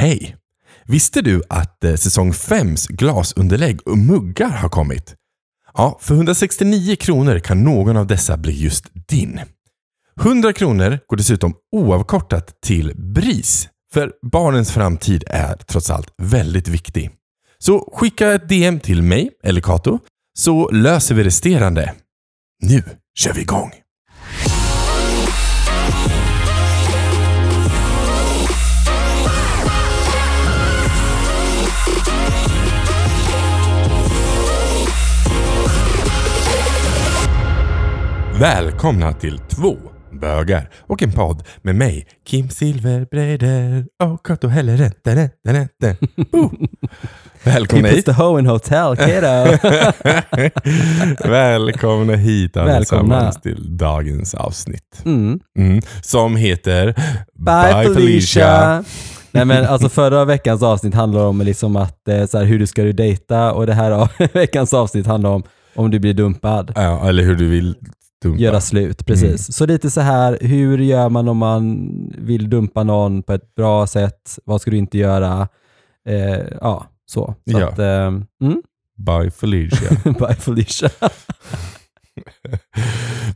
Hej! Visste du att eh, säsong 5s glasunderlägg och muggar har kommit? Ja, för 169 kronor kan någon av dessa bli just din. 100 kronor går dessutom oavkortat till BRIS. För barnens framtid är trots allt väldigt viktig. Så skicka ett DM till mig eller Kato så löser vi resterande. Nu kör vi igång! Välkomna till två bögar och en podd med mig, Kim Silverbreder och Kato Helleren. Oh. Välkomna hit. the hoe in hotel, kiddo. Välkomna hit allesammans till dagens avsnitt. Mm. Mm. Som heter Bye, Felicia. Nej men alltså förra veckans avsnitt handlar om liksom att eh, så här, hur du ska du dejta och det här av- veckans avsnitt handlar om om du blir dumpad. Ja, eller hur du vill dumpa. Göra slut, precis. Mm. Så lite så här, hur gör man om man vill dumpa någon på ett bra sätt? Vad ska du inte göra? Eh, ja, så. så Ja. Att, eh, mm, Bye Felicia. bye Felicia.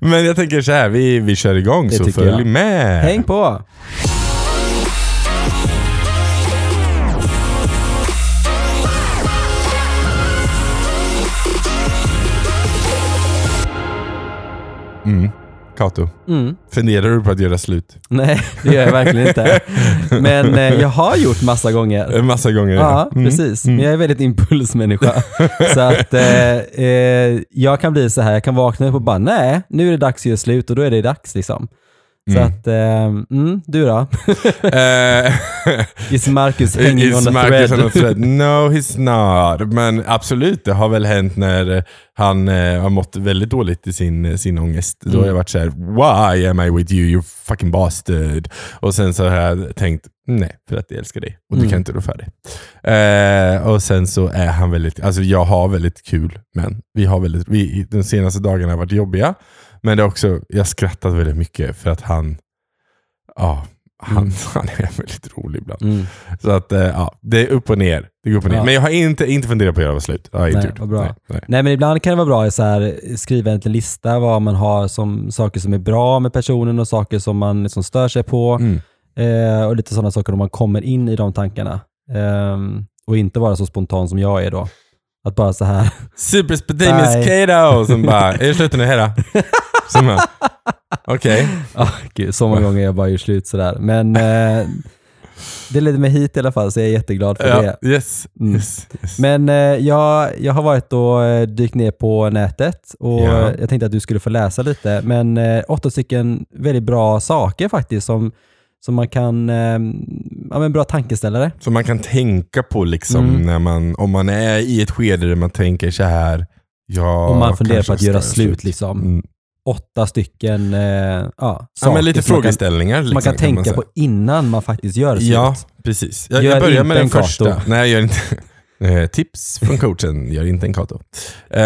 Men jag tänker så här, vi, vi kör igång Det så följ jag. med. Häng på! Mm. Kato, Mm. funderar du på att göra slut? Nej, det gör jag verkligen inte. Men eh, jag har gjort massa gånger. Massa gånger. Ja, Mm. precis. Mm. Men jag är väldigt impulsmänniska. så att eh, eh, jag kan bli så här, jag kan vakna upp och bara nej, nu är det dags att göra slut och då är det dags liksom. Så Mm. att, eh, mm, du då? Eh, Is Marcus hanging Is on a Marcus thread? on a thread? No, he's not. Men absolut, det har väl hänt när han eh, har mått väldigt dåligt i sin, sin ångest. Då har Mm. jag varit så här: why am I with you, you fucking bastard? Och sen så har jag tänkt, nej, för att jag älskar dig. Och du Mm. kan inte rå för det. Eh, och sen så är han väldigt, alltså jag har väldigt kul, men vi har väldigt, vi, de senaste dagarna har varit jobbiga. Men det är också, jag har skrattat väldigt mycket för att han, ja, han, Mm. han är väldigt rolig ibland. Mm. Så att eh, ja, det är upp och ner. Det går upp och ner. Ja. Men jag har inte, inte funderat på att göra slut. Det har jag inte Nej, gjort. bra. Nej, nej. Nej men ibland kan det vara bra att så här, skriva en lista vad man har som saker som är bra med personen och saker som man liksom stör sig på. Mm. Eh, och lite sådana saker om man kommer in i de tankarna. Ehm, och inte vara så spontan som jag är då. Att bara så här, Super Spadamius Bye. Kato! Som bara, är det slut nu? Hej då. Som Okej. ah, gud, så många gånger jag bara gör slut sådär. Men eh, det ledde mig hit i alla fall så jag är jätteglad för Ja, det. yes. Mm. yes, yes. Men eh, jag, jag har varit och eh, dykt ner på nätet och Ja. jag tänkte att du skulle få läsa lite. Men eh, åtta stycken väldigt bra saker faktiskt som, som man kan, eh, ja men bra tankeställare. Så man kan tänka på liksom Mm. när man, om man är i ett skede där man tänker så här. Ja, Om man funderar på att göra slut liksom. Mm. Åtta stycken eh, ja, Ja, saker men lite som man kan, Liksom, man kan tänka säga. på innan man faktiskt gör slut. Ja, precis. Jag, jag börjar med den en första. Kato. Nej, jag gör inte. Eh, Tips från coachen, gör inte en Kato. Eh,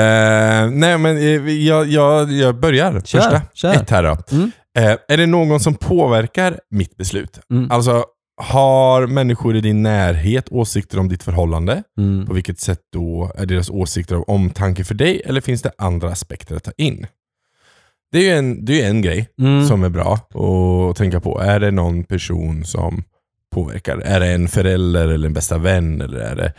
nej, men eh, jag, jag, jag börjar. Kör, första. kör. Ett här då. Mm. Eh, är det någon som påverkar mitt beslut? Mm. Alltså, har människor i din närhet åsikter om ditt förhållande? Mm. På vilket sätt då är deras åsikter av omtanke för dig? Eller finns det andra aspekter att ta in? Det är ju en, det är en grej Mm. som är bra att tänka på. Är det någon person som påverkar? Är det en förälder eller en bästa vän? Eller är det,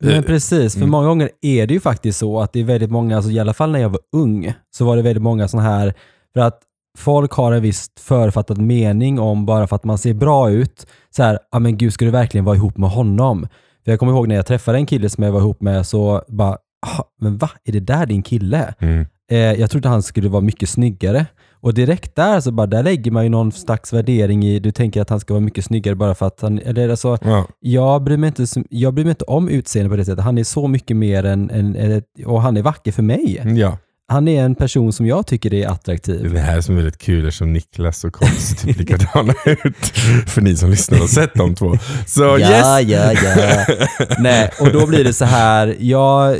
Men eh, precis, för mm. många gånger är det ju faktiskt så att det är väldigt många, alltså i alla fall när jag var ung, så var det väldigt många sådana här, för att folk har en viss författad mening om bara för att man ser bra ut, så här, ja men gud ska du verkligen vara ihop med honom? För jag kommer ihåg när jag träffade en kille som jag var ihop med så bara, "Ah, men va, är det där din kille? mm, Eh, jag trodde han skulle vara mycket snyggare. Och direkt där så bara, där lägger man ju någon slags värdering i, du tänker att han ska vara mycket snyggare bara för att han, eller alltså, ja, jag bryr mig inte, jag bryr mig inte om utseende på det sättet. Han är så mycket mer än, än, och han är vacker för mig. ja. Han är en person som jag tycker är Det är attraktiv. det här som är väldigt kul eftersom Niklas och Konst typ likadana ut. För ni som lyssnar och sett de två. Så Ja, yes! ja, ja. Nej, och då blir det så här, ja,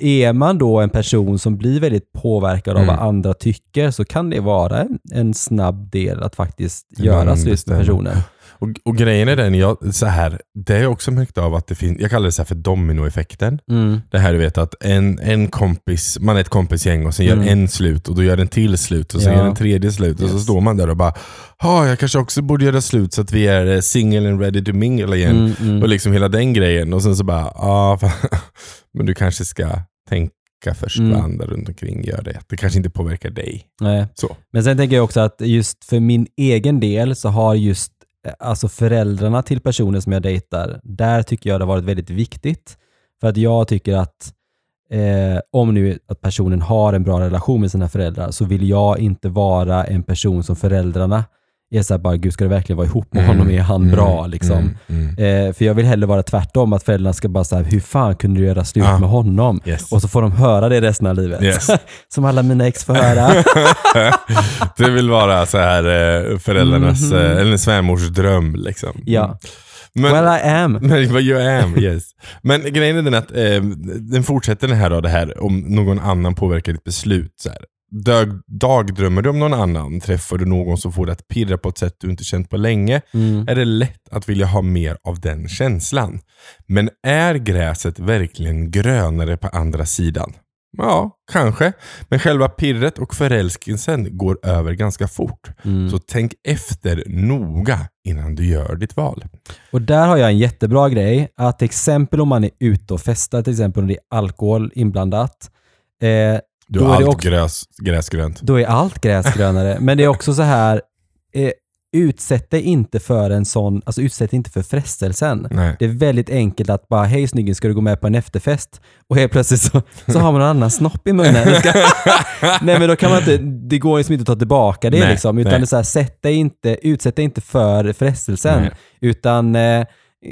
är man då en person som blir väldigt påverkad av Mm. vad andra tycker så kan det vara en, snabb del att faktiskt göra slut med personen. Och, och grejen är den, jag, så här, det är också märkt av att det finns, jag kallar det så här för dominoeffekten. Mm. Det här du vet att en, en kompis, man är ett kompisgäng och sen gör Mm. en slut och då gör en till slut och sen Ja. gör en tredje slut och så Yes. står man där och bara Ja, jag kanske också borde göra slut så att vi är eh, single and ready to mingle igen. Mm, mm. Och liksom hela den grejen. Och sen så bara, ja, men du kanske ska tänka först Mm. vad andra runt omkring gör det. Det kanske inte påverkar dig. Nej. Så. Men sen tänker jag också att just för min egen del så har just alltså föräldrarna till personer som jag dejtar, där tycker jag det har varit väldigt viktigt. För att jag tycker att eh, om nu att personen har en bra relation med sina föräldrar så vill jag inte vara en person som föräldrarna är såhär bara, gud ska du verkligen vara ihop med honom? Är han bra? Liksom. Mm, mm. Eh, för jag vill hellre vara tvärtom, att föräldrarna ska bara säga hur fan kunde du göra slut Ja. med honom? Yes. Och så får de höra det resten av livet. Yes. som alla mina ex får höra. det vill vara så här eh, föräldrarnas, eh, eller svärmors dröm. Liksom. ja. Men, well I am. Men vad you am, yes. Men grejen är den att eh, den fortsätter den här då, det här om någon annan påverkar ditt beslut. Så här. Dag, dagdrömmer du om någon annan? Träffar du någon som får dig att pirra på ett sätt du inte känt på länge? Mm. Är det lätt att vilja ha mer av den känslan? Men är gräset verkligen grönare på andra sidan? Ja, kanske. Men själva pirret och förälskelsen går över ganska fort. Mm. Så tänk efter noga innan du gör ditt val. Och där har jag en jättebra grej. Att till exempel om man är ute och festar, till exempel om det är alkohol inblandat, eh, Du Då har är det allt också- gräs, gräsgrönt. då är allt gräs grönare. Men det är också så här, eh, utsätt dig inte för en sån, alltså utsätt dig inte för frestelsen. Nej. Det är väldigt enkelt att bara, hej snyggen, ska du gå med på en efterfest? Och helt plötsligt så, så har man någon annan snopp i munnen. Ska, nej men då kan man inte, det går liksom inte att ta tillbaka det Nej, liksom. Utan nej. det är så här, sätt dig inte, utsätt dig inte för frestelsen. Nej. Utan eh,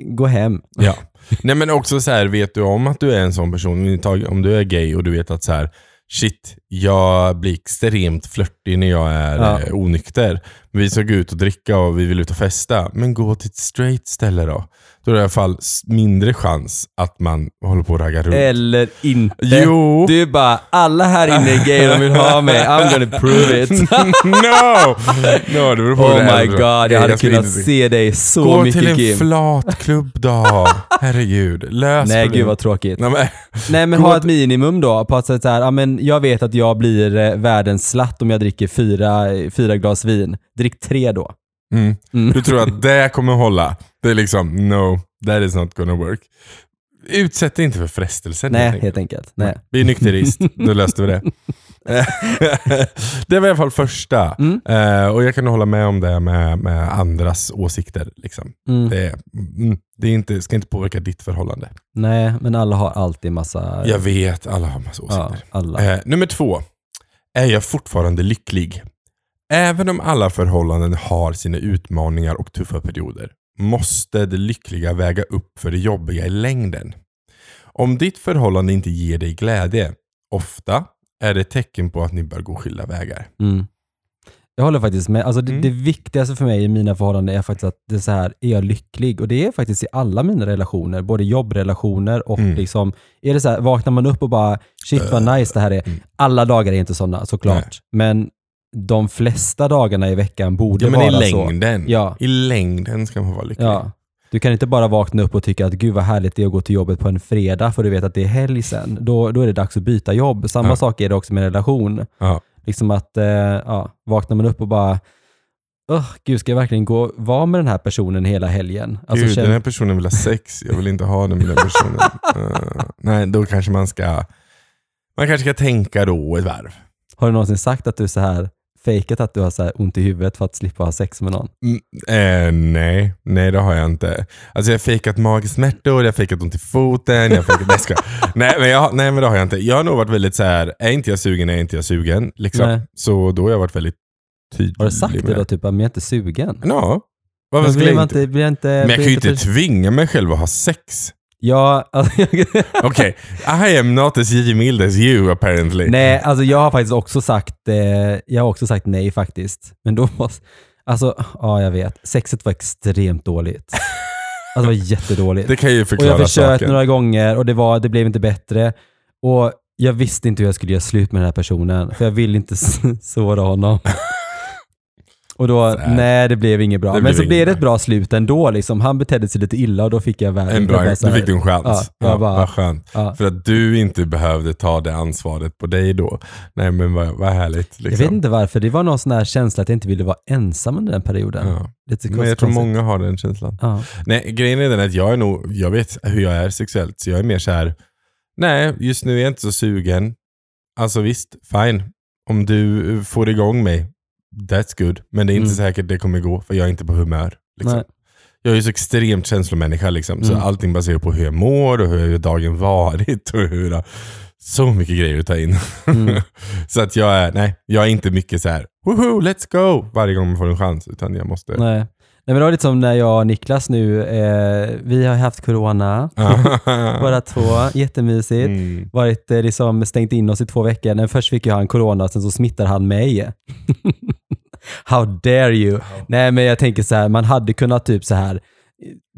gå hem. Ja. Nej men också så här, vet du om att du är en sån person, om du är gay och du vet att så här, shit, jag blir extremt flörtig när jag är Ja. eh, onykter. Vi ska gå ut och dricka och vi vill ut och festa. Men gå till ett straight ställe då. Då är det i alla fall mindre chans att man håller på att ragga runt. Eller inte. Jo! Du är bara, alla här inne är gay, de vill ha mig. I'm gonna prove it. no! no! Det beror på Oh det my god, jag hade kunnat inte- se dig så Gå mycket till en Kim. flat klubbdag. Herregud. Lös Nej gud vad tråkigt. Nej, men, Nej men Gå ha ett minimum då. På att säga så här, ja, men jag vet att jag blir eh, världens slatt om jag dricker fyra, fyra glas vin. Drick tre då. Mm. Mm. Du tror att det kommer hålla. Det är liksom, no, that is not gonna work. Utsätt dig inte för frestelsen. Nej, helt enkelt. Nej. Bli nykterist, då löste vi det. det var i alla fall första. Mm. Eh, och jag kan hålla med om det med, med andras åsikter. Liksom. Mm. Det, mm, det är inte, ska inte påverka ditt förhållande. Nej, men alla har alltid massa... Jag vet, alla har massa ja, åsikter. alla. Eh, nummer två. Är jag fortfarande lycklig? Även om alla förhållanden har sina utmaningar och tuffa perioder måste det lyckliga väga upp för det jobbiga i längden. Om ditt förhållande inte ger dig glädje, ofta är det ett tecken på att ni bör gå skilda vägar. Mm. Jag håller faktiskt med. Alltså det, Mm. det viktigaste för mig i mina förhållanden är faktiskt att det är så här, är jag lycklig? Och det är faktiskt i alla mina relationer, både jobbrelationer och Mm. liksom, är det så här, vaknar man upp och bara, shit vad nice det här är. Mm. Alla dagar är inte sådana såklart, men de flesta dagarna i veckan borde Ja, men vara i så. längden. Ja. I längden ska man vara lycklig. Ja. Du kan inte bara vakna upp och tycka att gud vad härligt det är att gå till jobbet på en fredag för du vet att det är helg sen. Då, då är det dags att byta jobb. Samma Ja. sak är det också med en relation. Ja. Liksom att, eh, ja, vaknar man upp och bara, Öh, gud ska jag verkligen gå vara med den här personen hela helgen? Alltså, Gud, känn- den här personen vill ha sex. Jag vill inte ha den med den personen. Eh, nej, då kanske man ska man kanske ska tänka då ett varv. Har du någonsin sagt att du så här fejkat att du har så ont i huvudet för att slippa ha sex med någon? Mm, eh, nej, nej det har jag inte. Alltså jag har fejkat magsmärtor, jag har fejkat ont i foten, jag har fejkat... nej, nej, men jag, nej men det har jag inte. Jag har nog varit väldigt så här: är inte jag sugen, är inte jag sugen. Liksom. Nej. Så då har jag varit väldigt tydlig Har du sagt det med då, typ att men jag är inte sugen? Ja. Varför Men skulle jag inte? inte, inte, Men jag kan ju inte inte tvinga mig själv att ha sex. Ja, alltså, Okej, I am not as givmild as you apparently. Nej, alltså jag har faktiskt också sagt, eh, jag har också sagt nej faktiskt. Men då måste, alltså, ja jag vet. Sexet var extremt dåligt. Alltså det var jättedåligt. Det kan ju och förklara jag försökte saken. några gånger och det, var, det blev inte bättre. Och jag visste inte hur jag skulle göra slut med den här personen. För jag vill inte såra honom. Och då, nej det blev inget bra. Det Men så blev det bra. ett bra slut ändå. Liksom. Han betedde sig lite illa och då fick jag världen. En bra, då fick du en chans. Ja, Ja, bara- vad skönt. Ja. För att du inte behövde ta det ansvaret på dig då. Nej men vad, vad härligt. Liksom. Jag vet inte varför, det var någon sån här känsla att jag inte ville vara ensam under den perioden. Ja. Lite Men jag tror många har den känslan. Nej, grejen är den att jag är nog, jag vet hur jag är sexuellt, så jag är mer så här. nej just nu är jag inte så sugen. Alltså visst, fine. Om du får igång mig, that's good. Men det är inte Mm. säkert det kommer gå, för jag är inte på humör. Liksom. Jag är ju så extremt känslomänniska, liksom, så Mm. allting baserar på hur jag mår och hur dagen varit. Och hur jag, så mycket grejer att ta in. Mm. så att jag är, nej, jag är inte mycket så här, woho, let's go, varje gång man får en chans. Utan jag måste... Nej. Nej men det var lite som när jag och Niklas nu, eh, vi har haft corona båda två, jättemysigt. Mm. Varit eh, liksom stängt in oss i två veckor. Men först fick ju han corona, sen så smittar han mig. How dare you? Nej men jag tänker så här, man hade kunnat typ så här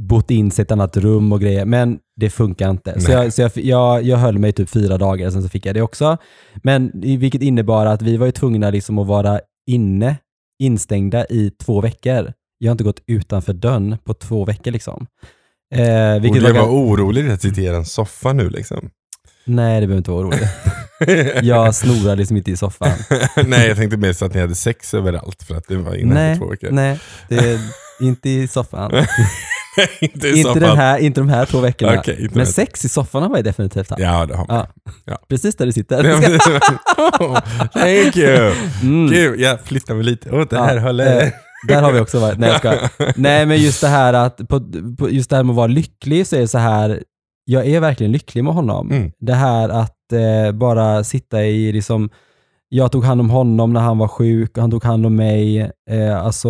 bott in sig i ett annat rum och grejer, men det funkar inte. Så, Nej. jag, så jag, jag, jag höll mig typ fyra dagar, sen så fick jag det också. Men vilket innebar att vi var ju tvungna liksom att vara inne, instängda i två veckor. Jag har inte gått utanför dörren på två veckor liksom. Eh, vilket du var, var orolig att sitta i en soffa nu liksom? Nej, det behöver inte vara oroligt. Jag snorar liksom inte i soffan. Nej, jag tänkte mer så att ni hade sex överallt för att det var inne nej, för två veckor. nej, inte i soffan. inte i inte, den här, inte de här två veckorna. Inte Men sex i soffan har man ju definitivt haft. Ja, det har man. Ja. Ja. Precis där du sitter. Thank you! Mm. Gud, jag flyttar mig lite åt det Ja, här hållet. Där har vi också varit. Nej, jag ska. Nej, men just det här att, på, på, just det här med att vara lycklig så är det så här, jag är verkligen lycklig med honom. Mm. Det här att eh, bara sitta i, liksom, jag tog hand om honom när han var sjuk och han tog hand om mig. Eh, alltså,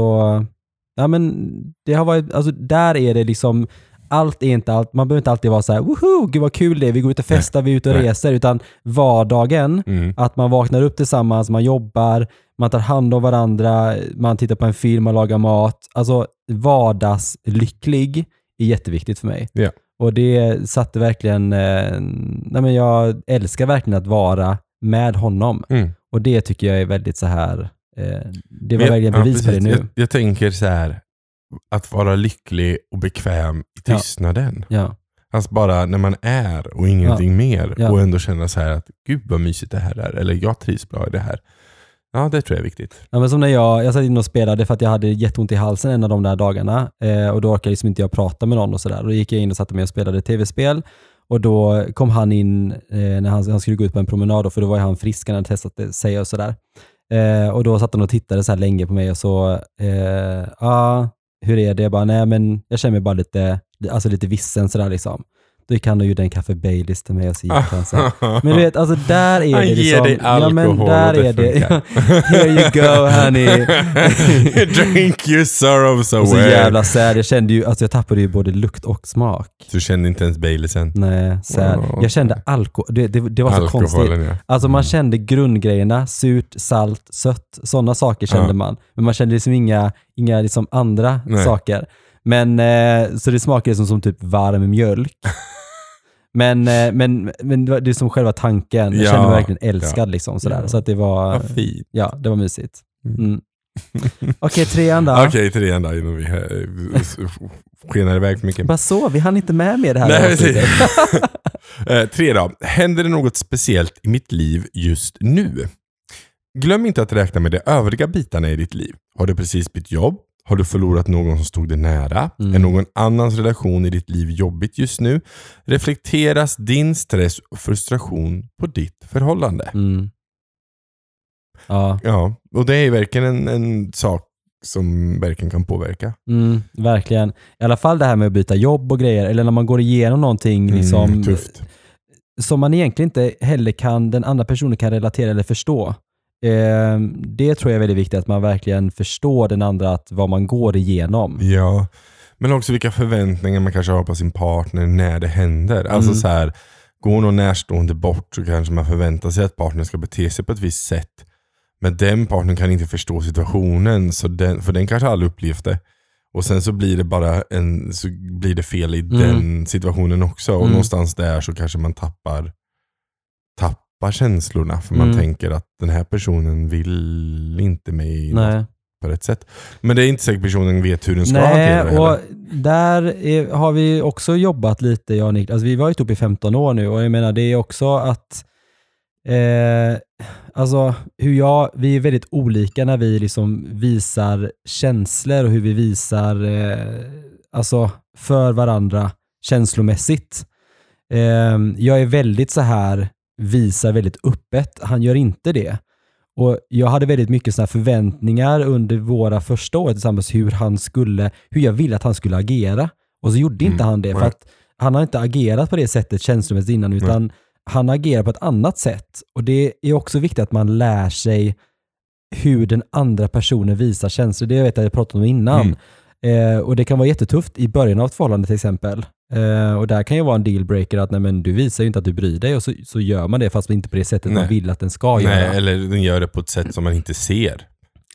ja men det har varit, alltså där är det liksom, allt är inte allt, man behöver inte alltid vara så här, woho, gud vad kul det är, vi går ut och festar, vi är ute och Nej. reser, utan vardagen, Mm. att man vaknar upp tillsammans, man jobbar, man tar hand om varandra, man tittar på en film, man lagar mat. Alltså vardagslycklig är jätteviktigt för mig. Ja. Och det satte verkligen, eh, nej men jag älskar verkligen att vara med honom. Mm. Och det tycker jag är väldigt så här, eh, det var Men- verkligen ja, bevis på det precis. nu. Jag, jag tänker så här, att vara lycklig och bekväm i Ja. tystnaden. Ja. Alltså bara när man är och ingenting mer Ja. och ändå känna så här att gud vad mysigt det här är. Eller jag trivs bra i det här. Ja, det tror jag är viktigt. Ja, men som när jag, jag satt in och spelade för att jag hade jätteont i halsen en av de där dagarna eh, och då orkade liksom inte jag prata med någon och sådär. Då gick jag in och satte mig och spelade tv-spel och då kom han in eh, när han, han skulle gå ut på en promenad då, för då var han frisk, han hade testat det, sig och sådär. Eh, och då satt han och tittade så här länge på mig och så, eh, ja, hur är det? Jag bara, nej men jag känner mig bara lite, alltså lite vissen sådär liksom. Då gick han och gjorde en kaffe Baileys till mig och så gick han så här. Men du vet, alltså där är Han det ger liksom... dig ja, men alkohol där och det är det. Here you go honey. Drink your sorrows och så away. jävla sad. Jag kände ju, alltså jag tappade ju både lukt och smak. Du kände inte ens Baileysen? Nej, sad. Wow. Jag kände alkohol. Det, det, det var så konstigt. Alkoholen ja. Alltså man kände grundgrejerna, surt, salt, sött. Sådana saker kände Ja. man. Men man kände liksom inga, inga liksom andra Nej. saker. Men, eh, så det smakade som, som typ varm mjölk. Men, eh, men, men det var- det är som själva tanken. Jag Ja, kände mig verkligen älskad liksom sådär. Ja. Så att det var, ja, det var mysigt. Mm. Okej, trean då. Okej, trean då innan vi eh, skenar iväg för mycket. Bara så, vi hann inte med mer det här Nej, precis. Eh, Tre då. Händer det något speciellt i mitt liv just nu? Glöm inte att räkna med de övriga bitarna i ditt liv. Har du precis bytt jobb? Har du förlorat någon som stod dig nära? Mm. Är någon annans relation i ditt liv jobbigt just nu? Reflekteras din stress och frustration på ditt förhållande? Mm. Ja, Ja, och det är verkligen en, en sak som verkligen kan påverka. mm, verkligen. I alla fall det här med att byta jobb och grejer, eller när man går igenom någonting liksom, Mm, tufft. som man egentligen inte heller kan, den andra personen kan relatera eller förstå. Eh, det tror jag är väldigt viktigt, att man verkligen förstår den andra, att vad man går igenom. Ja, men också vilka förväntningar man kanske har på sin partner när det händer. Alltså Mm. så här, går någon närstående bort så kanske man förväntar sig att partnern ska bete sig på ett visst sätt. Men den partnern kan inte förstå situationen, så den, för den kanske aldrig upplevt det. Och sen så blir det bara en, så blir det fel i Mm. den situationen också. Och Mm. någonstans där så kanske man tappar, tappar känslorna. För man Mm. tänker att den här personen vill inte mig Nej. på rätt sätt. Men det är inte säkert personen vet hur den ska Nej, och heller. där är, har vi också jobbat lite, jag och Nick. Alltså vi var ju ihop i 15 år nu och jag menar det är också att eh, alltså hur jag, vi är väldigt olika när vi liksom visar känslor och hur vi visar eh, alltså för varandra känslomässigt. Eh, jag är väldigt så här, visar väldigt öppet. Han gör inte det. Och Jag hade väldigt mycket såna förväntningar under våra första år tillsammans hur han skulle, hur jag ville att han skulle agera. Och så gjorde inte Mm, han det. För att han har inte agerat på det sättet känslomässigt innan, utan han agerar på ett annat sätt. Och det är också viktigt att man lär sig hur den andra personen visar känslor. Det vet jag jag pratade om innan. Mm. Eh, och det kan vara jättetufft i början av ett förhållande till exempel. Eh, och där kan ju vara en dealbreaker att nej, men du visar ju inte att du bryr dig och så, så gör man det fast inte på det sättet man Nej. vill att den ska Nej, göra. eller den gör det på ett sätt som man inte ser.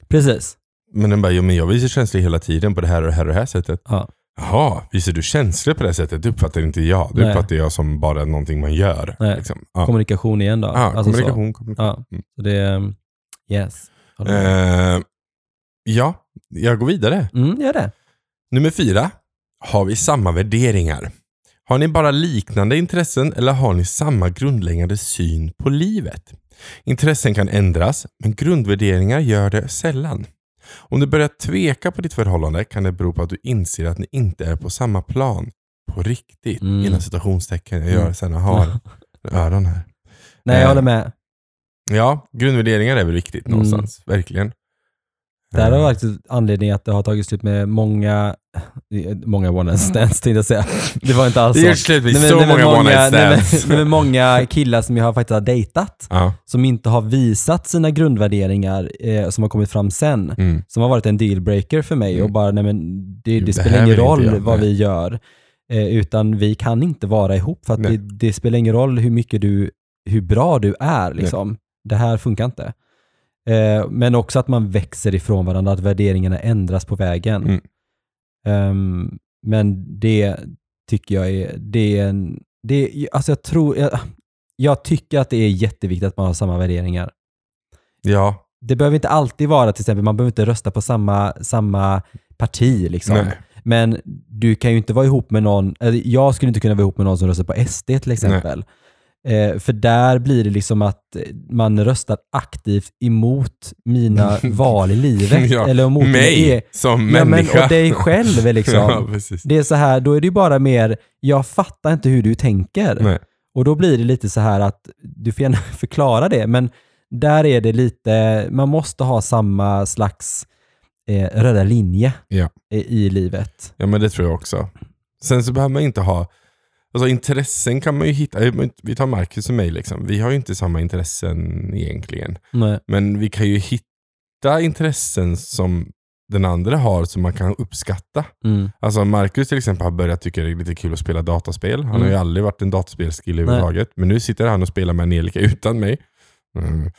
Precis. Men den bara, jo, men jag visar känslor hela tiden på det här och det här och det här sättet. Ja. Jaha, visar du känslor på det här sättet? Det uppfattar inte jag. Det Nej. uppfattar jag som bara någonting man gör. Nej. Liksom. Ja. Kommunikation igen då. Ja, Alltså så. kommunikation. kommunikation. Ja, Mm. så det är... Yes. Eh, ja, jag går vidare. Mm, gör det. Nummer fyra. Har vi samma värderingar? Har ni bara liknande intressen eller har ni samma grundläggande syn på livet? Intressen kan ändras, men grundvärderingar gör det sällan. Om du börjar tveka på ditt förhållande kan det bero på att du inser att ni inte är på samma plan. På riktigt. Mm. Inom citationstecken. Jag gör Mm. sen och har öron här. Nej, jag Eh, håller med. Ja, grundvärderingar är väl viktigt Mm. någonstans. Verkligen. Det här har Eh, faktiskt anledning att det har tagit slut med många, många one night stands tänkte jag säga. Det var inte alls Det så. gör slut med Nej, så nej, men många one night stands. nej, men många killar som jag har faktiskt har dejtat, Ja. som inte har visat sina grundvärderingar eh, som har kommit fram sen, Mm. som har varit en dealbreaker för mig Mm. och bara, nej men det, det det spelar ingen roll jag, vad vi gör, eh, utan vi kan inte vara ihop för att det, det spelar ingen roll hur mycket du, hur bra du är liksom. Det här funkar inte. Eh, men också att man växer ifrån varandra, att värderingarna ändras på vägen. Mm. Ehm, men det tycker jag är, det är en, det alltså jag tror, jag, jag tycker att det är jätteviktigt att man har samma värderingar. Ja, Det behöver inte alltid vara till exempel, man behöver inte rösta på samma, samma parti liksom. nej. Men du kan ju inte vara ihop med någon, jag skulle inte kunna vara ihop med någon som röstar på SD till exempel. Eh, för där blir det liksom att man röstar aktivt emot mina val i livet. Ja, eller emot mig mina e- som ja, men, människa. Och dig själv liksom. ja. Det är så här, då är det ju bara mer, jag fattar inte hur du tänker. Nej. Och då blir det lite så här att du får gärna förklara det, men där är det lite, man måste ha samma slags eh, röda linje Ja. i, i livet. Ja men det tror jag också. Sen så behöver man inte ha, alltså intressen kan man ju hitta, vi tar Marcus och mig liksom, vi har ju inte samma intressen egentligen. Nej. Men vi kan ju hitta intressen som den andra har som man kan uppskatta. Mm. Alltså Marcus till exempel har börjat tycka det är lite kul att spela dataspel. Han har Mm. ju aldrig varit en dataspelskill överhuvudtaget. Men nu sitter han och spelar med Angelica utan mig. Mm.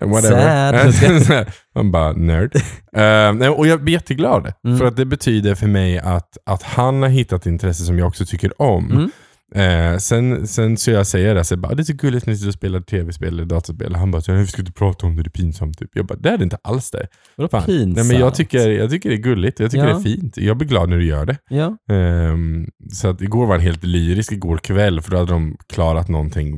Whatever. Han bara nerd. Nej, och jag blir jätteglad. Mm. För att det betyder för mig att, att han har hittat intresse som jag också tycker om. Mm. Eh, sen, sen så jag säger det, så jag bara, det är så gulligt när ni sitter och spelar tv-spel eller dataspel. Han bara, vi ska inte prata om det, det är pinsamt. Typ. Jag bara, det är det inte alls det. Vadå pinsamt? Nej, men jag, tycker, jag tycker det är gulligt, jag tycker Ja. det är fint. Jag blir glad när du gör det. Ja. Ehm, så att igår var han helt lyrisk igår kväll för då hade de klarat någonting,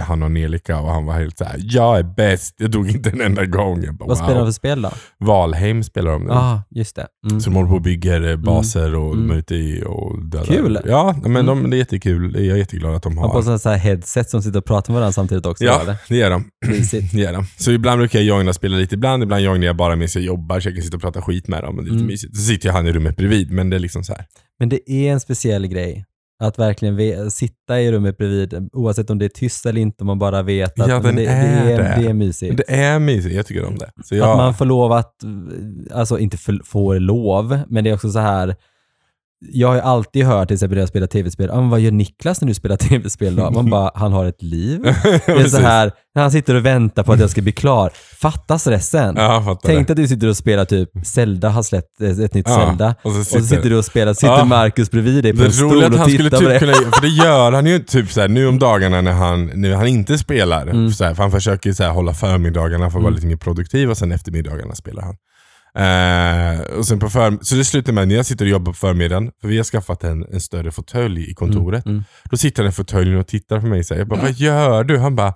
han och Angelica och han var helt såhär, jag är bäst, jag dog inte en enda gång. Bara, Vad spelar de wow. för spel då? Valheim spelar de nu. Ah, just det. Mm. Så de håller på och bygger eh, baser och Mm. de är ute i och dödar. Kul. Ja, men Mm. de, det är jättekul. Jag är jätteglad att de Man har. på så här headset som sitter och pratar med varandra samtidigt också. ja, eller? det gör de. Det gör de. Så ibland brukar jag joina och spela lite ibland, ibland joinar jag bara medan jag jobbar så jag kan sitta och prata skit med dem. Och det är lite Mm. mysigt. Så sitter jag han i rummet bredvid, men det är liksom så här. Men det är en speciell grej. Att verkligen ve- sitta i rummet bredvid, oavsett om det är tyst eller inte, man bara vet att Ja, det, är det, är, det. det är mysigt. Det är mysigt, jag tycker om det. Så Att jag, man får lov att, alltså inte för, får lov, men det är också så här, jag har ju alltid hört till exempel när jag spelar tv-spel, ah, vad gör Niklas när du spelar tv-spel då? Man bara, han har ett liv. Det är så här, när han sitter och väntar på att jag ska bli klar, fatta stressen. Ja, Tänk det. att du sitter och spelar typ Zelda har släppt ett nytt Ja, Zelda. och så Och så sitter- sitter du och spelar, sitter Ja. Marcus bredvid dig på Det en stol att och han skulle tittar på typ dig. kunna, för det gör han ju typ så här, nu om dagarna när han, nu han inte spelar. Mm. Så här, för han försöker så här, hålla förmiddagarna för att vara Mm. lite mer produktiv och sen eftermiddagarna spelar han. Eh, och sen på för, så det slutar med när jag sitter och jobbar på förmiddagen, för vi har skaffat en, en större fåtölj i kontoret. Mm. Då sitter han i fåtöljen och tittar på mig och säger, jag bara, vad gör du? Han bara,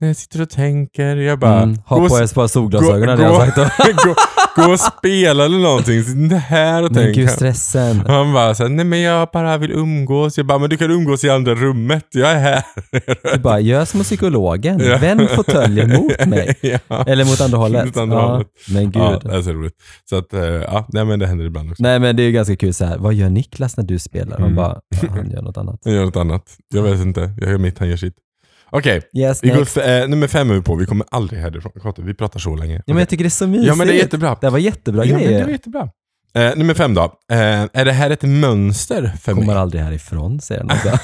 "Nej, jag sitter och tänker. Jag bara, Mm. Ha "Gå på solglasögon gå- hade jag gå- sagt gå, gå och spela eller någonting. Sitt här och Men tänk. gud stressen. Och han bara såhär, nej men jag bara vill umgås. Jag bara, men du kan umgås i andra rummet. Jag är här. Du bara, gör som psykologen. Ja. Vänd fåtöljen mot mig. ja. Eller mot andra hållet. Mot andra ja. hållet. Men gud. Ja, det är så roligt. Så att, eh, ja, nej men det händer ibland också. Nej men det är ju ganska kul så här. vad gör Niklas när du spelar? Man Mm. bara, ja, han gör något annat. Jag gör något annat. Jag vet inte. Jag gör mitt, han gör sitt. Okej, Yes, vi next. eh, nummer fem är vi på. Vi kommer aldrig härifrån. Kato, Vi pratar så länge. Ja men Okej. jag tycker det är så mysigt. ja men det är jättebra. Det här var jättebra ja, men det grejer. var jättebra. Eh, nummer fem då. Eh, är det här ett mönster för Kommer mig? aldrig härifrån säger han också.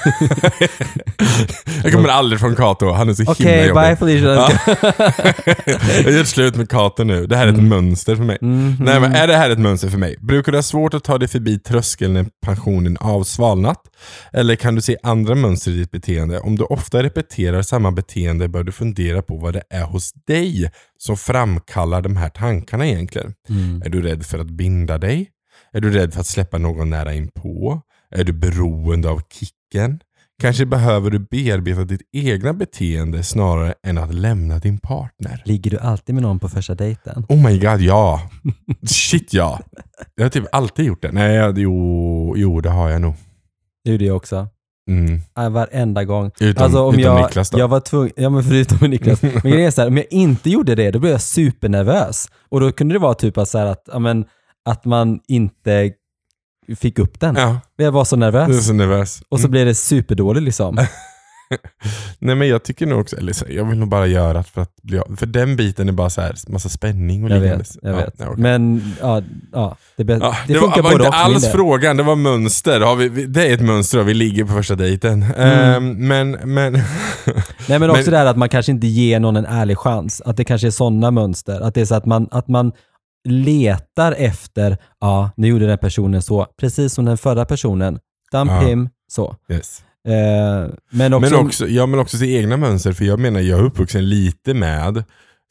jag kommer aldrig från Kato. Han är så himla Okej, jobbig. bye Felicia. Ja. jag gör slut med Kato nu. Det här är ett Mm. mönster för mig. Mhm. Nej, men är det här ett mönster för mig? Brukar du ha svårt att ta dig förbi tröskeln när pensionen avsvalnat? Eller kan du se andra mönster i ditt beteende? Om du ofta repeterar samma beteende bör du fundera på vad det är hos dig som framkallar de här tankarna egentligen. Mm. Är du rädd för att binda dig? Är du rädd för att släppa någon nära inpå? Är du beroende av kicken? Kanske behöver du bearbeta ditt egna beteende snarare än att lämna din partner. Ligger du alltid med någon på första dejten? Oh my god, ja. Shit ja. Jag har typ alltid gjort det. Nej, jo, jo det har jag nog. Det ju det också. Mm. Varenda gång. Utom, Alltså om utom jag, Niklas då. jag var tvungen, ja men förutom Niklas. Men grejen är så här, om jag inte gjorde det, då blev jag supernervös. Och då kunde det vara typ att, så här att, ja, men, att man inte fick upp den. Ja, Jag var så du är nervös. så nervös. Och så Mm. blev det superdåligt liksom. Nej men jag tycker nog också, eller så, jag vill nog bara göra det för att bli av- För den biten är bara så här, massa spänning och Jag liknande. vet, jag Ja, vet. nej, okej. Men ja, ja det, be- Ja, det det funkar var, var både inte och för min alls del. frågan, det var mönster. Har vi, vi, det är ett mönster och vi ligger på första dejten. Mm. Ehm, men, men... Nej men också Men- det här att man kanske inte ger någon en ärlig chans. Att det kanske är sådana mönster. Att det är så att man, att man letar efter, ja nu gjorde den personen så, precis som den förra personen. Dump Ja. him, så. yes. Eh, men också, Men också, ja, men också till egna mönster, för jag menar jag är uppvuxen lite med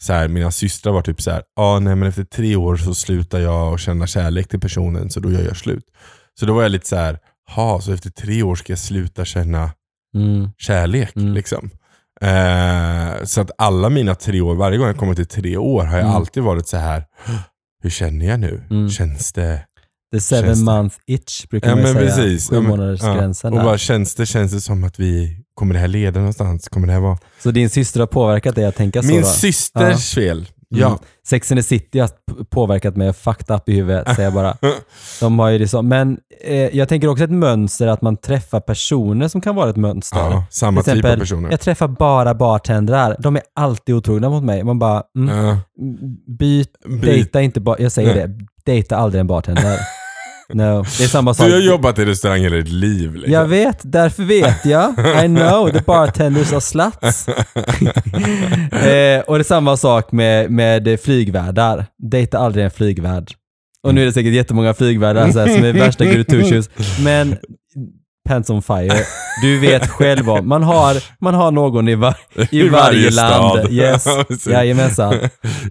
så här, mina systrar var typ så här, ah, nej men efter tre år så slutar jag att känna kärlek till personen så då gör jag slut. Så då var jag lite så här, ha så efter tre år ska jag sluta känna mm, kärlek. Mm. Liksom. Eh, så att alla mina tre år, varje gång jag kommer till tre år har jag Mm. alltid varit så här. hur känner jag nu? Mm. Känns det... the seven month itch brukar Ja man men säga. precis. Sju Ja, men- månaders ja. Och bara, känns, det, känns det som att vi, kommer det här leda någonstans? Kommer det här vara... Så din syster har påverkat dig att tänka så Min systers fel. Ja. Mm. Sex and the City har påverkat mig fucked up i huvudet, säger jag bara. De har ju det så. Men eh, jag tänker också ett mönster att man träffar personer som kan vara ett mönster. ja, samma Till typ av exempel, personer. Jag träffar bara bartendrar. De är alltid otrogna mot mig. Man bara, mm, Ja, byt, byt. dejta inte bara, jag säger Nej. det, dejta aldrig en bartender. no, det är samma sak. Du har jobbat i restaurang hela ditt liv. Liksom. Jag vet, därför vet jag. I know the bartenders are sluts. eh, och det är samma sak med, med flygvärdar. Dejta aldrig en flygvärd. Och nu är det säkert jättemånga flygvärdar så här, som är värsta gurutushus. Men pants on fire. Du vet själv om. Man har, man har någon i, var, i, varje, land. stad. Yes. Jajamensan.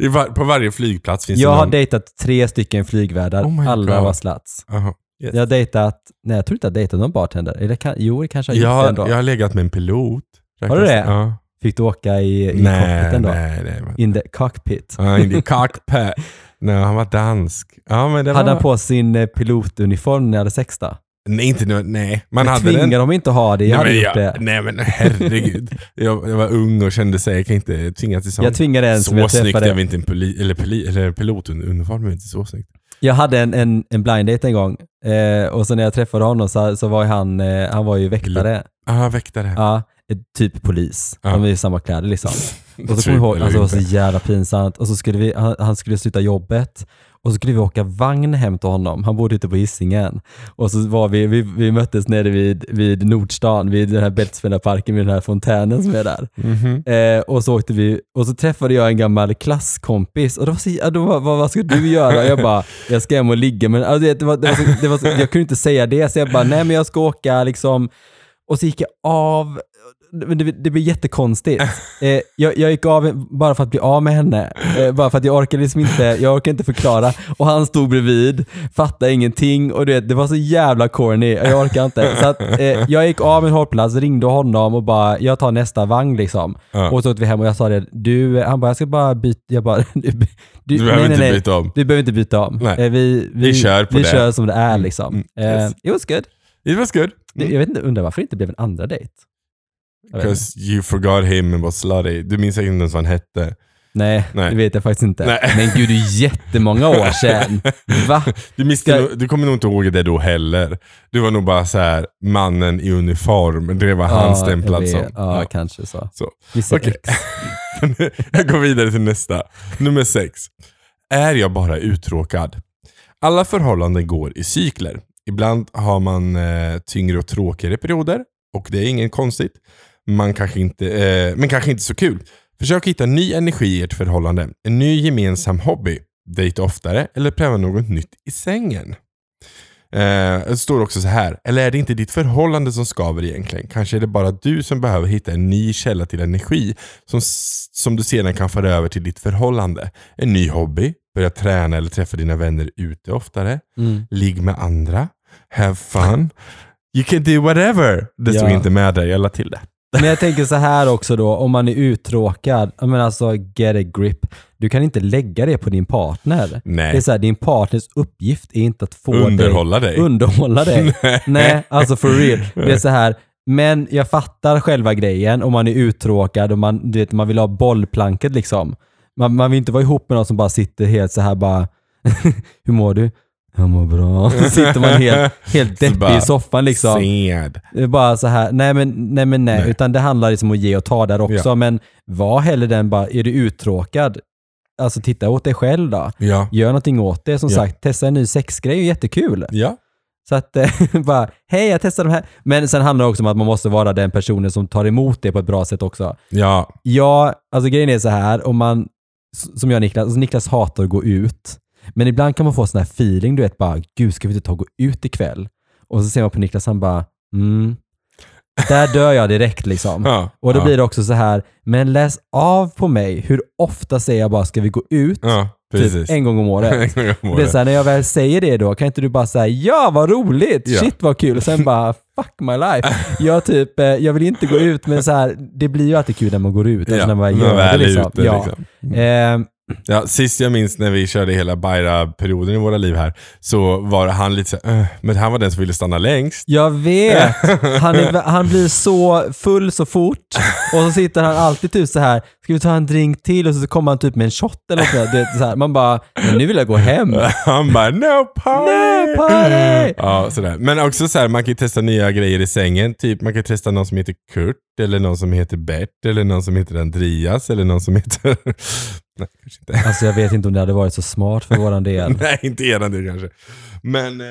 I var, på varje flygplats finns Jag det har någon. dejtat tre stycken flygvärdar. Oh Alla God. var sluts. Aha. Yes. Jag har dejtat, nej jag tror inte jag har dejtat någon bartender. Eller kan, jo, det kanske jag har gjort jag, ändå. jag har legat med en pilot. Har du det? Ja. Fick du åka i, i Nej, cockpiten då? nej, nej. men- In the cockpit. Ja, in the cockpit. Nej, han var dansk. Ja, men det Hade var... han på sin eh, pilotuniform när ni hade sex då? Nej, inte nu. Nej. Man Jag hade tvingar dem inte att ha det, jag nej, hade gjort jag, det. nej men herregud. jag, jag var ung och kände sig, jag kan inte tvinga till sånt. Jag tvingade en som så jag snyggt är träffade. vi inte en poli, eller, poli, eller pilotuniform är inte så snyggt. Jag hade en, en, en blind date en gång eh, och så när jag träffade honom så, så var han, eh, han var ju väktare. Ah, väktare. Ja, eh, typ polis. Ja. De är ju samma kläder liksom. Och så Typ, kommer jag ihåg, eller alltså det var så jävla pinsamt. Och så skulle vi, han, han skulle sluta jobbet och så skulle vi åka vagn hem till honom. Han bodde ute på Hisingen. Och så var vi, vi, vi möttes nere vid, vid Nordstan, vid den här Bältespelarparken, vid den här fontänen som är där. Mhm. Eh, och så åkte vi, och så träffade jag en gammal klasskompis och då var så, ja, var, vad, vad ska du göra? Jag bara, jag ska hem och ligga men alltså, det var, det var så, det var så, jag kunde inte säga det så jag bara, nej men jag ska åka liksom och så gick jag av det, det, det blir jättekonstigt. Eh, jag, jag gick av bara för att bli av med henne. Eh, bara för att jag orkade liksom inte, jag orkade inte förklara. Och han stod bredvid, fattade ingenting och det, det var så jävla corny. Jag orkar inte. Så att, eh, jag gick av en hållplats, ringde honom och bara, jag tar nästa vagn liksom. Ja. Och så åkte vi hem och jag sa det, du, han bara, jag ska bara byta, jag bara, du, du, Du behöver inte byta om. Du behöver inte byta om. Nej. Eh, vi, vi, Vi kör på vi det. kör som det är liksom. Mm. Eh, Yes. it was good. It was good. Det- Jag vet inte, undrar varför det inte blev en andra dejt. Jag. Because you forgot him and was slutty. Du minns säkert inte ens vad han hette. Nej, Nej. det vet jag faktiskt inte. Nej. Men gud, det är jättemånga år sedan. Va? Du, miste Ska- nog, du kommer nog inte ihåg det då heller. Du var nog bara så här mannen i uniform. Det var han jag stämplad som. Ja, Ja. kanske så. Så. Ex. Jag går vidare till nästa. Nummer sex. Är jag bara uttråkad? Alla förhållanden går i cykler. Ibland har man eh, tyngre och tråkigare perioder och det är inget konstigt. Man kanske inte, eh, men kanske inte så kul. Försök hitta ny energi i ert förhållande. En ny gemensam hobby. Dejta oftare eller pröva något nytt i sängen. Eh, det står också så här. Eller är det inte ditt förhållande som skaver egentligen? Kanske är det bara du som behöver hitta en ny källa till energi som, som du sedan kan föra över till ditt förhållande. En ny hobby, börja träna eller träffa dina vänner ute oftare. Mm. Ligg med andra. Have fun. You can do whatever. Det stod Ja. inte med där, jag la till det. Men jag tänker så här också då, om man är uttråkad, menar alltså get a grip. Du kan inte lägga det på din partner. Nej. Det är så här, din partners uppgift är inte att få Underhålla dig, dig. underhålla dig. Nej, alltså for real. Det är så här, men jag fattar själva grejen om man är uttråkad och man, du vet, man vill ha bollplanket liksom. Man, man vill inte vara ihop med någon som bara sitter helt så här bara, hur mår du? Jag mår bra. Så sitter man helt, helt deppig i soffan liksom. Sad. Bara så här, nej men nej, men nej. Nej. utan det handlar liksom om att ge och ta där också. Men var hellre den bara, är du uttråkad, alltså titta åt dig själv då. Ja. Gör någonting åt det. Som Ja. sagt, testa en ny sexgrej är jättekul. Ja. Så att eh, bara, hej jag testar de här. Men sen handlar det också om att man måste vara den personen som tar emot det på ett bra sätt också. Ja. Ja, alltså grejen är så här, om man, som jag och Niklas, alltså Niklas hatar att gå ut. Men ibland kan man få sån här feeling, du vet bara, gud ska vi inte ta och gå ut ikväll? Och så ser man på Niklas, han bara, mm. Där dör jag direkt liksom. Ja. Och då ja. blir det också så här, men läs av på mig, hur ofta säger jag bara, ska vi gå ut? Ja. Typ en gång om året. Gång om Det är året. så här, när jag väl säger det då, kan inte du bara säga ja vad roligt, Ja. shit vad kul, och sen bara fuck my life. Jag, typ, eh, jag vill inte gå ut, men så här, det blir ju alltid kul när man går ut, alltså när man när gör väl det liksom. ute, liksom. Ehm, Ja, sist jag minns när vi körde hela Bayra-perioden i våra liv här, så var han lite så här, "Äh", men han var den som ville stanna längst. jag vet, han, är, han blir så full så fort och så sitter han alltid typ så här ska vi ta en drink till? Och så kommer han typ med en shot eller något. där. Det så här, man bara, men nu vill jag gå hem. Han bara no party! No party! Ja, sådär. Men också så här, man kan ju testa nya grejer i sängen. Typ man kan testa någon som heter Kurt, eller någon som heter Bert, eller någon som heter Andreas, eller någon som heter... Nej, kanske inte. Alltså jag vet inte om det hade varit så smart för våran del. Nej, inte eran del kanske. Men... Eh,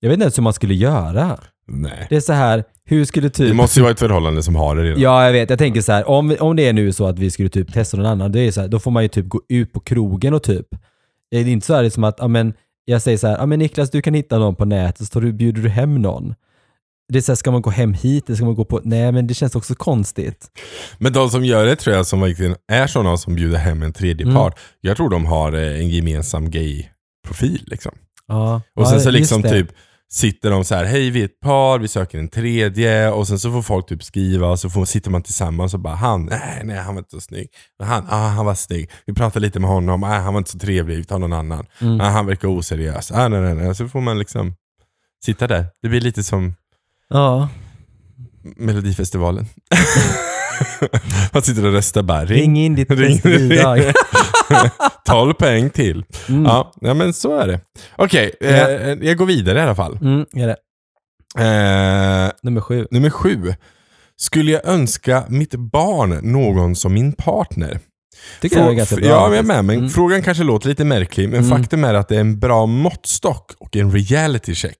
Jag vet inte ens hur man skulle göra. nej. Det är så här, hur skulle typ... Det måste ju vara ett förhållande som har det redan. Ja, jag vet. Jag tänker så här, om, om det är nu så att vi skulle typ testa någon annan, det är så här, då får man ju typ gå ut på krogen och typ... Det är inte så här liksom att, ja men, jag säger så här, ja men Niklas du kan hitta någon på nätet, så tar du, bjuder du hem någon. Det är så här, ska man gå hem hit? Eller ska man gå på... Nej, men det känns också konstigt. Men de som gör det tror jag som verkligen är sådana som bjuder hem en tredje Mm. part. Jag tror de har eh, en gemensam gay-profil. Liksom. Ja. Och sen ja, så liksom typ sitter de så här, hej vi är ett par, vi söker en tredje och sen så får folk typ skriva och så får, sitter man tillsammans och bara han, nej nej han var inte så snygg. Han, ah, han var snygg. Vi pratar lite med honom, ah, han var inte så trevlig, vi tar någon annan. Mm. Ah, han verkar oseriös. Ah, nej, nej, nej. Så får man liksom sitta där. Det blir lite som Ja. Melodifestivalen. man sitter och röstar bara, ring, Ring in ditt bästa bidrag. 12 poäng till. Mm. Ja, ja, men så är det. Okej, Ja. eh, jag går vidare i alla fall. Mm, är det. Eh, Nummer sju. Nummer sju. Skulle jag önska mitt barn någon som min partner? Tycker jag är ganska bra. Ja, jag är med. Men Mm. frågan kanske låter lite märklig, men Mm. faktum är att det är en bra måttstock och en reality check.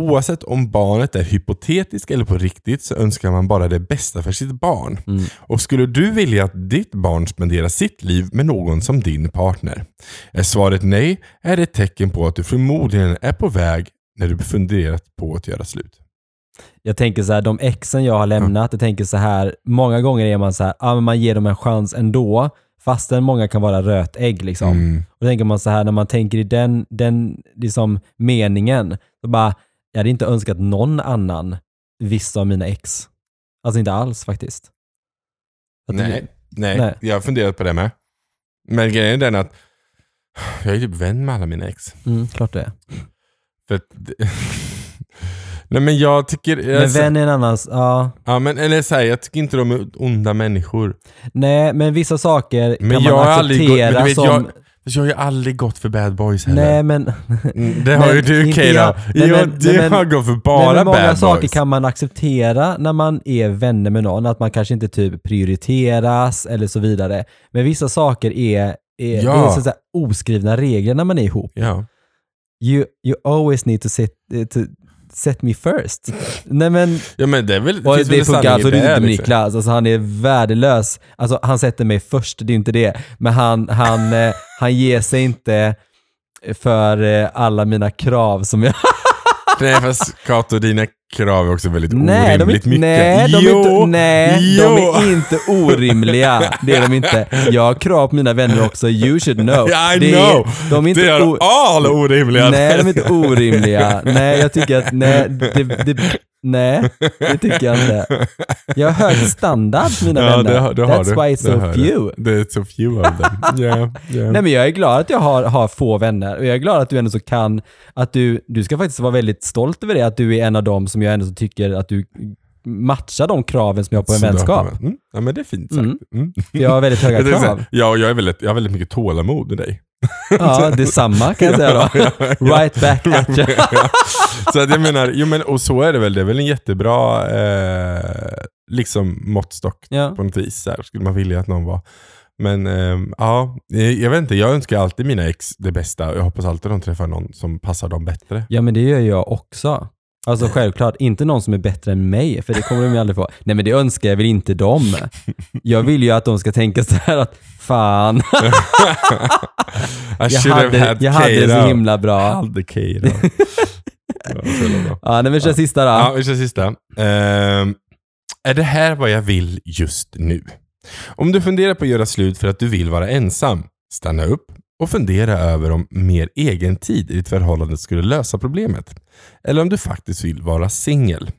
Oavsett om barnet är hypotetiskt eller på riktigt så önskar man bara det bästa för sitt barn. Mm. Och skulle du vilja att ditt barn spenderar sitt liv med någon som din partner? Är svaret nej, är det ett tecken på att du förmodligen är på väg när du funderat på att göra slut. Jag tänker så här, de exen jag har lämnat, jag tänker så här, många gånger är man så här, men man ger dem en chans ändå, fastän många kan vara rötägg liksom. Mm. Och då tänker man så här, när man tänker i den, den liksom meningen, så bara, jag hade inte önskat någon annan vissa av mina ex. Alltså inte alls faktiskt. Att det- Nej, nej, Nej. jag har funderat på det med. Men grejen är den att jag är typ vän med alla mina ex. Mm, klart det. För att, nej men jag tycker... Men alltså- vän är en annan, ja. Ja, men, eller så här, jag tycker inte de är onda människor. Nej, men vissa saker Men kan jag man gått- acceptera men du vet, som... jag- Jag har ju aldrig gått för bad boys heller. Nej, men... Mm, det har men ju du Keira. jag. Nej, Jo, men- nej, men- har gått för Nej, bara men många bad saker boys. kan man acceptera när man är vänner med någon, att man kanske inte typ prioriteras eller så vidare. Men vissa saker är, är, Ja. det är så att säga oskrivna regler när man är ihop. Ja. You, you always need to set, eh, to set me first. Nej men, ja, men det är väl... det väl funkar absolut det, inte med. Niklas. Alltså han är värdelös. Alltså han sätter mig först, det är inte det. Men han, han, eh, han ger sig inte för eh, alla mina krav som jag Nej fast Kato, dina krav är också väldigt Nej, de är, orimligt inte- mycket. nej, de är jo, inte, nej jo. de är inte orimliga. Det är de inte. Jag har krav på mina vänner också, you should know. Yeah, I Det know. Är, de är inte Det är all orimliga. Nej, de är inte orimliga. Nej, jag tycker att, nej, det, det, nej, det tycker jag inte. Jag har hög standard mina Ja, vänner. det, det That's du. why it's so few. Det är so few of them. Yeah, yeah. Nej men jag är glad att jag har, har få vänner och jag är glad att du ändå så kan, att du, du ska faktiskt vara väldigt stolt över det, att du är en av dem som jag ändå så tycker att du matchar de kraven som jag har på en Så vänskap. Mm. Ja men det är fint sagt. Mm. Mm. Jag har väldigt höga krav. Ja, och jag, är väldigt, jag har väldigt mycket tålamod med dig. Ja, detsamma kan jag säga då. Right back at you. Så att jag menar, jo men och så är det väl. Det är väl en jättebra eh, liksom måttstock Ja. på något vis. Här, skulle man vilja att någon var. Men ehm, ja, eh, jag vet inte. Jag önskar alltid mina ex det bästa. Jag hoppas alltid de träffar någon som passar dem bättre. ja, men det gör jag också. Alltså självklart, inte någon som är bättre än mig, för det kommer de ju aldrig få. Nej men det önskar jag väl inte dem. Jag vill ju att de ska tänka så här att fan, jag hade, had jag hade det så himla bra. Hade Keira. ja, nej men kör sista då. Ja, vi kör sista. Ehm, är det här vad jag vill just nu? Om du funderar på att göra slut för att du vill vara ensam, stanna upp och fundera över om mer egen tid i ditt förhållande skulle lösa problemet. Eller om du faktiskt vill vara singel.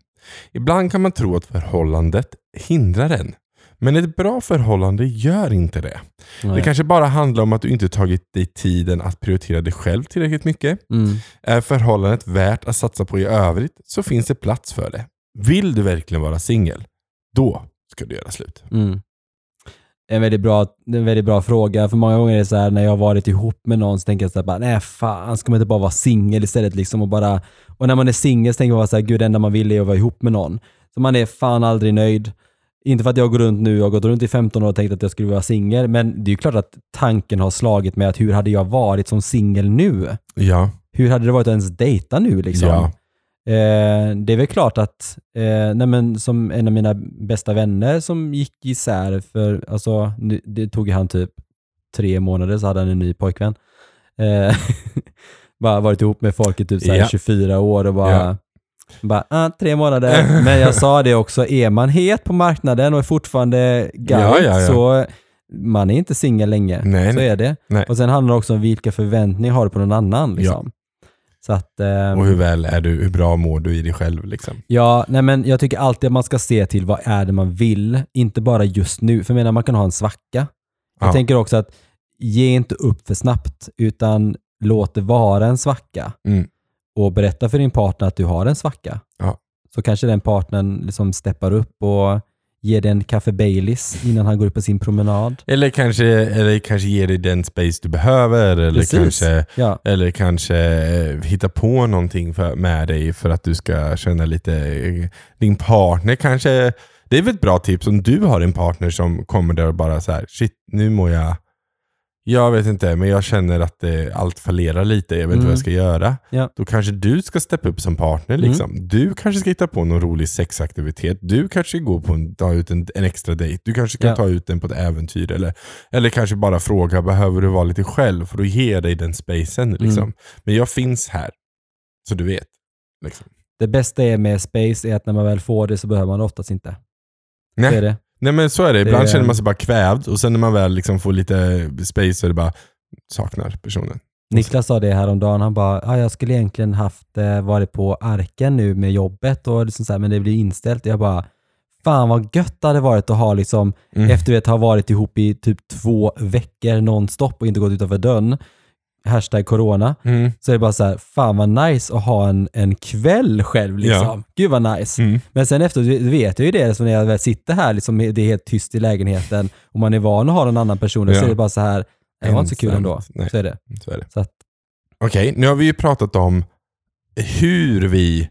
Ibland kan man tro att förhållandet hindrar en. Men ett bra förhållande gör inte det. Det Nej. kanske bara handlar om att du inte tagit dig tiden att prioritera dig själv tillräckligt mycket. Mm. Är förhållandet värt att satsa på i övrigt så finns det plats för det. Vill du verkligen vara singel? Då ska du göra slut. Mm. En väldigt, bra, en väldigt bra fråga, för många gånger är det så här när jag har varit ihop med någon så tänker jag så här bara, nej fan, ska man inte bara vara singel istället liksom och bara, och när man är singel så tänker man bara så här, gud det enda man vill är att vara ihop med någon. Så man är fan aldrig nöjd. Inte för att jag går runt nu, jag har gått runt i 15 år och tänkt att jag skulle vara singel, men det är ju klart att tanken har slagit mig att hur hade jag varit som singel nu? Ja. Hur hade det varit att ens dejta nu liksom? Ja. Eh, det är väl klart att, eh, nej men som en av mina bästa vänner som gick isär för, alltså det tog han typ tre månader så hade han en ny pojkvän. Eh, bara varit ihop med folk i typ så här Ja. 24 år och bara, Ja. bara ah, tre månader. Men jag sa det också, är man het på marknaden och är fortfarande guide Ja, så man är inte singel länge. Nej, så nej. är det. Nej. Och sen handlar det också om vilka förväntningar har du på någon annan. Liksom. Så att, ehm, Och hur väl är du, hur bra mår du i dig själv liksom? Ja, nej men jag tycker alltid att man ska se till vad är det man vill, inte bara just nu. För jag menar, man kan ha en svacka. Jag Ja. tänker också att ge inte upp för snabbt, utan låt det vara en svacka. Mm. Och berätta för din partner att du har en svacka. Ja. Så kanske den partnern liksom steppar upp och ger dig en kaffe Baileys innan han går upp på sin promenad. Eller kanske, eller kanske ge dig den space du behöver. Eller Precis. kanske, Ja, eller kanske eh, hitta på någonting för, med dig för att du ska känna lite... eh, Din partner kanske... Det är väl ett bra tips om du har en partner som kommer där och bara så här, shit nu mår jag... Jag vet inte, men jag känner att det, allt fallerar lite. Jag vet inte Mm. vad jag ska göra. Ja. Då kanske du ska steppa upp som partner. Mm. Liksom. Du kanske ska hitta på någon rolig sexaktivitet. Du kanske ska gå på en, ta ut en, en extra dejt. Du kanske ska Ja. ta ut den på ett äventyr. Eller, eller kanske bara fråga, behöver du vara lite själv för att ge dig den spacen? Liksom. Mm. Men jag finns här. Så du vet. Liksom. det bästa är med space är att när man väl får det så behöver man oftast inte. Så är Nej, det. Nej men så är det. Ibland Det- känner man sig bara kvävd och sen när man väl liksom får lite space så är det bara saknar personen. Niklas sa det häromdagen, han bara, ah, jag skulle egentligen haft eh, varit på Arken nu med jobbet, och liksom så här, men det blir inställt. Jag bara, fan vad gött det hade varit att ha liksom, Mm. efter att ha varit ihop i typ två veckor nonstop och inte gått utanför dörren, hashtag corona, Mm. så är det bara så här, fan vad nice att ha en, en kväll själv liksom. Gud vad nice. Mm. Men sen efter vet jag ju det, så när jag väl sitter här, liksom, det är helt tyst i lägenheten och man är van att ha någon annan person, så Ja. är det bara så här, det var inte så kul ändå. Nej. Så är det. Så är det. Så Okej, nu har vi ju pratat om hur vi,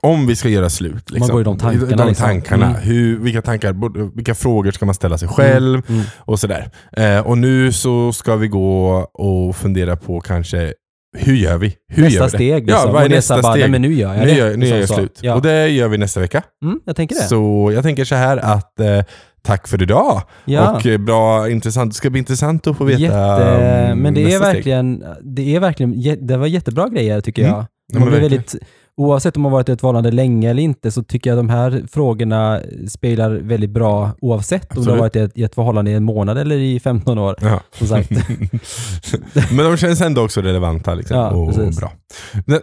om vi ska göra slut. Liksom. går i de tankarna, De liksom. tankarna. Mm. Hur, vilka, tankar, vilka frågor ska man ställa sig själv Mm. och sådär. Eh, och nu så ska vi gå och fundera på kanske, hur gör vi? Hur nästa gör vi steg. Ja, Liksom. vad är nästa bara, steg? Nej, men nu gör jag Nu det. gör, nu Liksom gör jag så. slut. Ja. Och det gör vi nästa vecka. Mm, jag tänker det. Så jag tänker så här att eh, tack för idag. ja. Och eh, bra, intressant. Det ska bli intressant att få veta Jätte, um, men det är nästa steg. verkligen, det är verkligen, det var jättebra grejer tycker Mm. jag. Ja, Man men verkligen. väldigt, oavsett om man varit i ett förhållande länge eller inte så tycker jag de här frågorna spelar väldigt bra oavsett om du Absolut. har varit i ett, i ett förhållande i en månad eller i 15 år. Ja. Som sagt. Men de känns ändå också relevanta liksom, Ja, och precis. bra.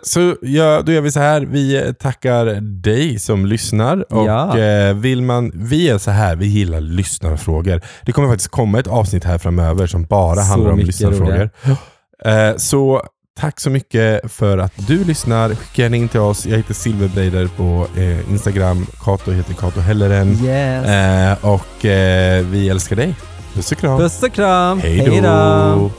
Så ja, då gör vi så här. Vi tackar dig som lyssnar. Och Ja. eh, vill man, vi är så här, vi gillar lyssnarfrågor. Det kommer faktiskt komma ett avsnitt här framöver som bara Så handlar om lyssnarfrågor. Eh, så tack så mycket för att du lyssnar. Skicka gärna in till oss. Jag heter Silverbreider på eh, Instagram. Kato heter Kato Helleren. Yes. Eh, och eh, vi älskar dig. Puss och kram. Puss och kram. Hej då.